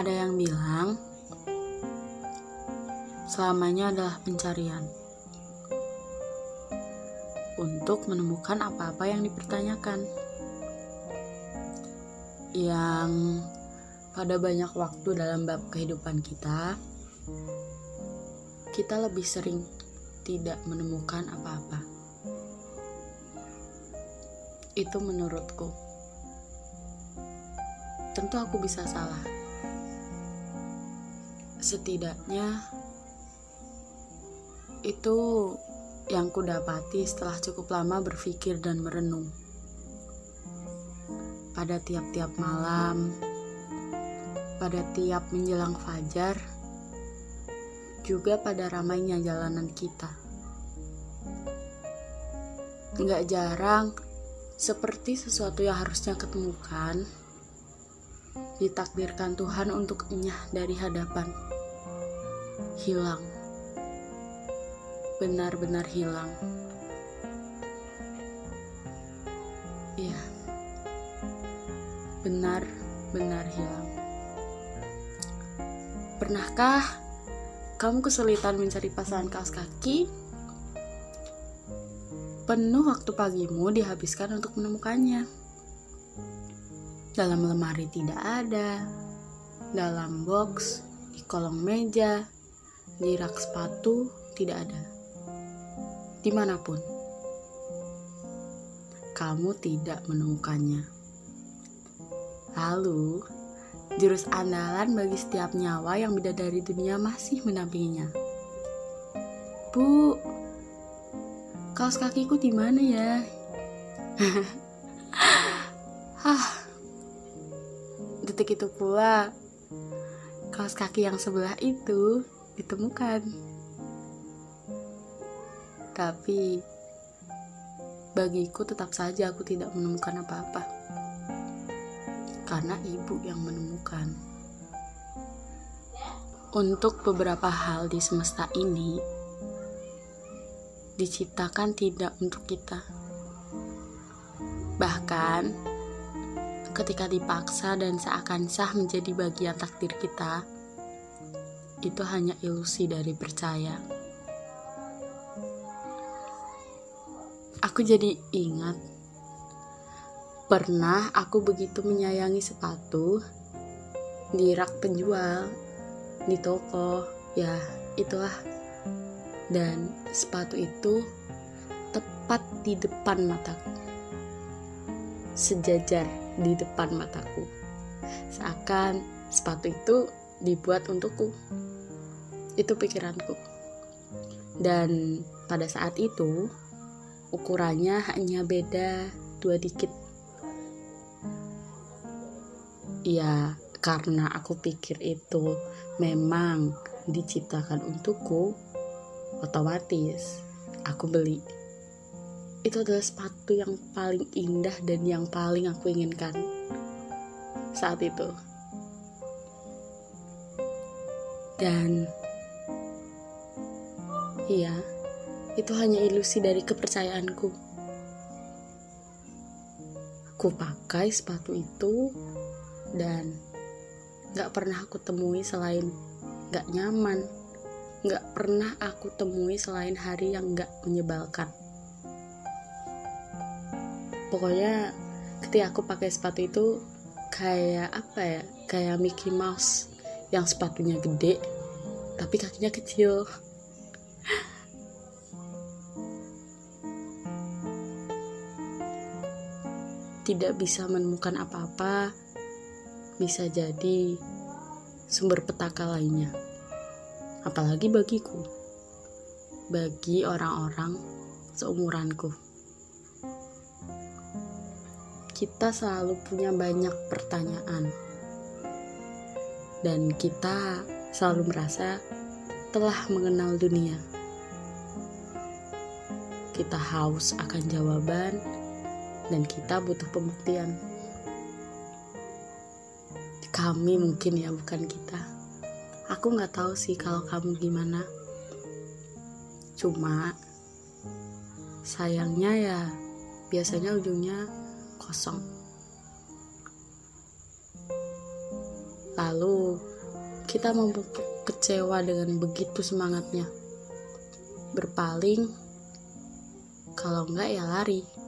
Ada yang bilang selamanya adalah pencarian untuk menemukan apa-apa yang dipertanyakan. Yang pada banyak waktu dalam bab kehidupan kita, kita lebih sering tidak menemukan apa-apa. Itu menurutku. Tentu aku bisa salah. Setidaknya itu yang kudapati setelah cukup lama berpikir dan merenung. Pada tiap-tiap malam, pada tiap menjelang fajar, juga pada ramainya jalanan kita. Nggak jarang, seperti sesuatu yang harusnya ketemukan, ditakdirkan Tuhan untuk enyah dari hadapan. Hilang benar-benar hilang. Iya, benar-benar hilang. Pernahkah kamu kesulitan mencari pasangan kaos kaki? Penuh waktu pagimu dihabiskan untuk menemukannya. Dalam lemari tidak ada, dalam box, di kolong meja, di sepatu tidak ada di mana pun. Kamu tidak menemukannya. Lalu, jurus andalan bagi setiap nyawa yang beda dari dunia masih mendampinginya. Bu, kaos kakiku di mana ya? Hah, detik itu pula kaos kaki yang sebelah itu ditemukan. Tapi bagiku tetap saja aku tidak menemukan apa-apa. Karena ibu yang menemukan. Untuk beberapa hal di semesta ini diciptakan tidak untuk kita. Bahkan ketika dipaksa dan seakan sah menjadi bagian takdir kita, itu hanya ilusi dari percaya. Aku jadi ingat pernah aku begitu menyayangi sepatu di rak penjual di toko. Ya itulah. Dan sepatu itu tepat di depan mataku. Sejajar di depan mataku. Seakan sepatu itu dibuat untukku itu pikiranku. Dan pada saat itu ukurannya hanya beda dua dikit. Ya karena aku pikir itu memang diciptakan untukku otomatis aku beli. Itu adalah sepatu yang paling indah dan yang paling aku inginkan saat itu. Dan iya itu hanya ilusi dari kepercayaanku. Aku pakai sepatu itu dan gak pernah aku temui selain gak nyaman. Gak pernah aku temui selain hari yang gak menyebalkan. Pokoknya ketika aku pakai sepatu itu kayak apa ya? Kayak Mickey Mouse yang sepatunya gede tapi kakinya kecil. Tidak bisa menemukan apa-apa, bisa jadi sumber petaka lainnya. Apalagi bagiku, bagi orang-orang seumuranku. Kita selalu punya banyak pertanyaan, dan kita selalu merasa telah mengenal dunia. Kita haus akan jawaban dan kita butuh pembuktian. Kami mungkin ya bukan kita. Aku nggak tahu sih kalau kamu gimana. Cuma sayangnya ya biasanya ujungnya kosong. Lalu kita memupuk kecewa dengan begitu semangatnya. Berpaling, kalau enggak ya lari.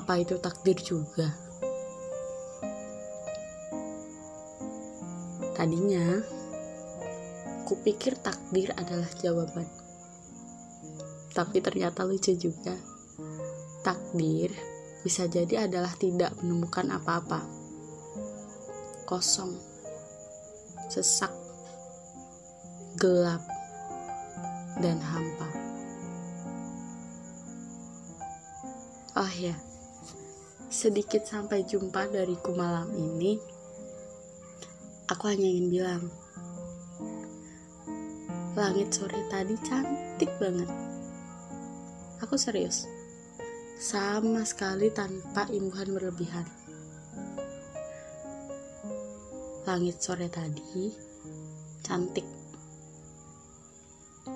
Apa itu takdir juga? Tadinya, kupikir takdir adalah jawaban. Tapi ternyata lucu juga. Takdir bisa jadi adalah tidak menemukan apa-apa. Kosong, sesak, gelap, dan hampa. Oh ya, sedikit sampai jumpa dariku malam ini. Aku hanya ingin bilang, langit sore tadi cantik banget. Aku serius sama sekali tanpa imbuhan berlebihan. Langit sore tadi cantik.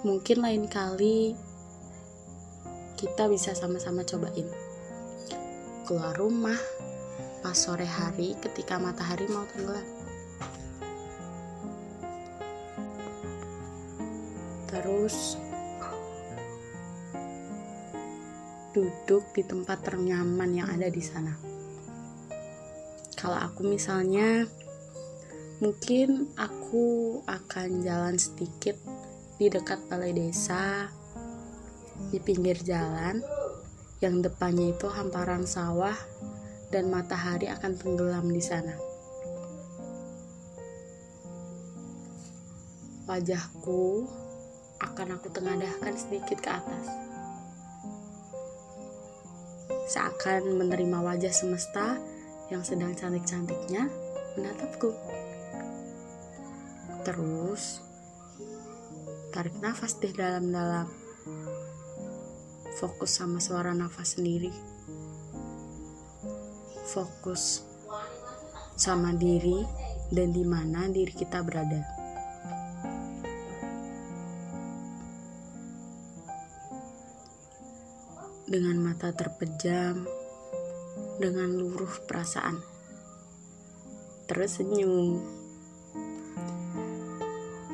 Mungkin lain kali kita bisa sama-sama cobain. Keluar rumah pas sore hari ketika matahari mau tenggelam. Terus duduk di tempat ternyaman yang ada di sana. Kalau aku misalnya, mungkin aku akan jalan sedikit di dekat balai desa, di pinggir jalan, yang depannya itu hamparan sawah dan matahari akan tenggelam di sana. Wajahku akan aku tengadahkan sedikit ke atas seakan menerima wajah semesta yang sedang cantik-cantiknya menatapku. Terus, tarik nafas deh dalam-dalam. Fokus sama suara nafas sendiri. Fokus sama diri dan di mana diri kita berada. dengan mata terpejam, dengan luruh perasaan. Tersenyum.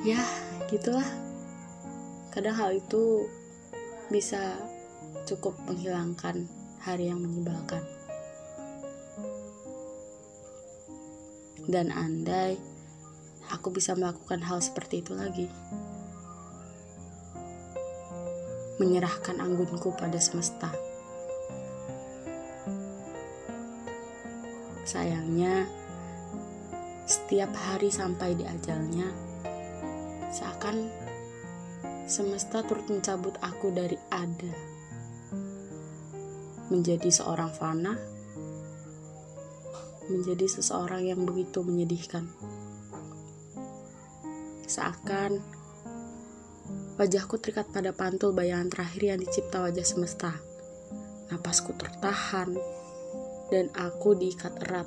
Ya, gitulah. Kadang hal itu bisa cukup menghilangkan hari yang menyebalkan. Dan andai aku bisa melakukan hal seperti itu lagi menyerahkan anggunku pada semesta. Sayangnya, setiap hari sampai di ajalnya, seakan semesta turut mencabut aku dari ada, menjadi seorang fana, menjadi seseorang yang begitu menyedihkan. Seakan Wajahku terikat pada pantul bayangan terakhir yang dicipta wajah semesta. Napasku tertahan, dan aku diikat erat.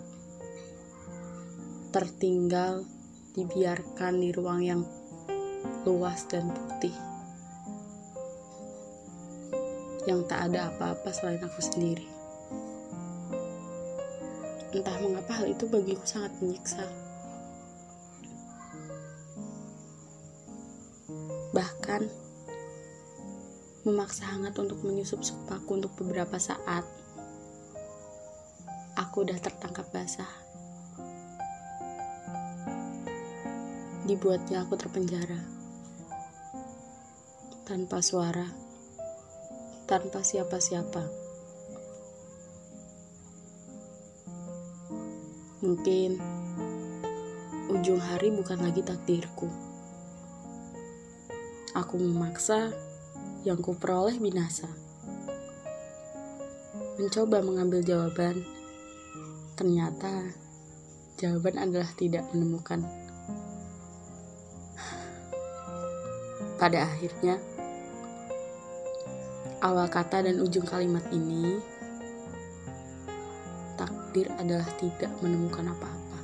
Tertinggal, dibiarkan di ruang yang luas dan putih. Yang tak ada apa-apa selain aku sendiri. Entah mengapa hal itu bagiku sangat menyiksa. bahkan memaksa hangat untuk menyusup supaku untuk beberapa saat. Aku udah tertangkap basah. Dibuatnya aku terpenjara. Tanpa suara. Tanpa siapa-siapa. Mungkin ujung hari bukan lagi takdirku. Aku memaksa yang kuperoleh binasa. Mencoba mengambil jawaban, ternyata jawaban adalah tidak menemukan. Pada akhirnya, awal kata dan ujung kalimat ini, takdir adalah tidak menemukan apa-apa.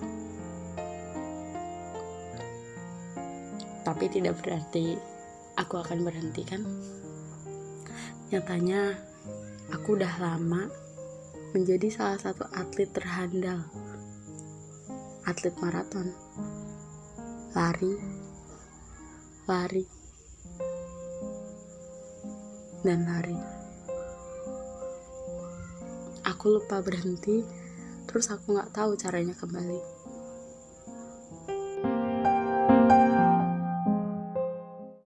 Tapi tidak berarti aku akan berhenti kan? Nyatanya aku udah lama menjadi salah satu atlet terhandal. Atlet maraton. Lari. Lari dan lari. Aku lupa berhenti terus aku nggak tahu caranya kembali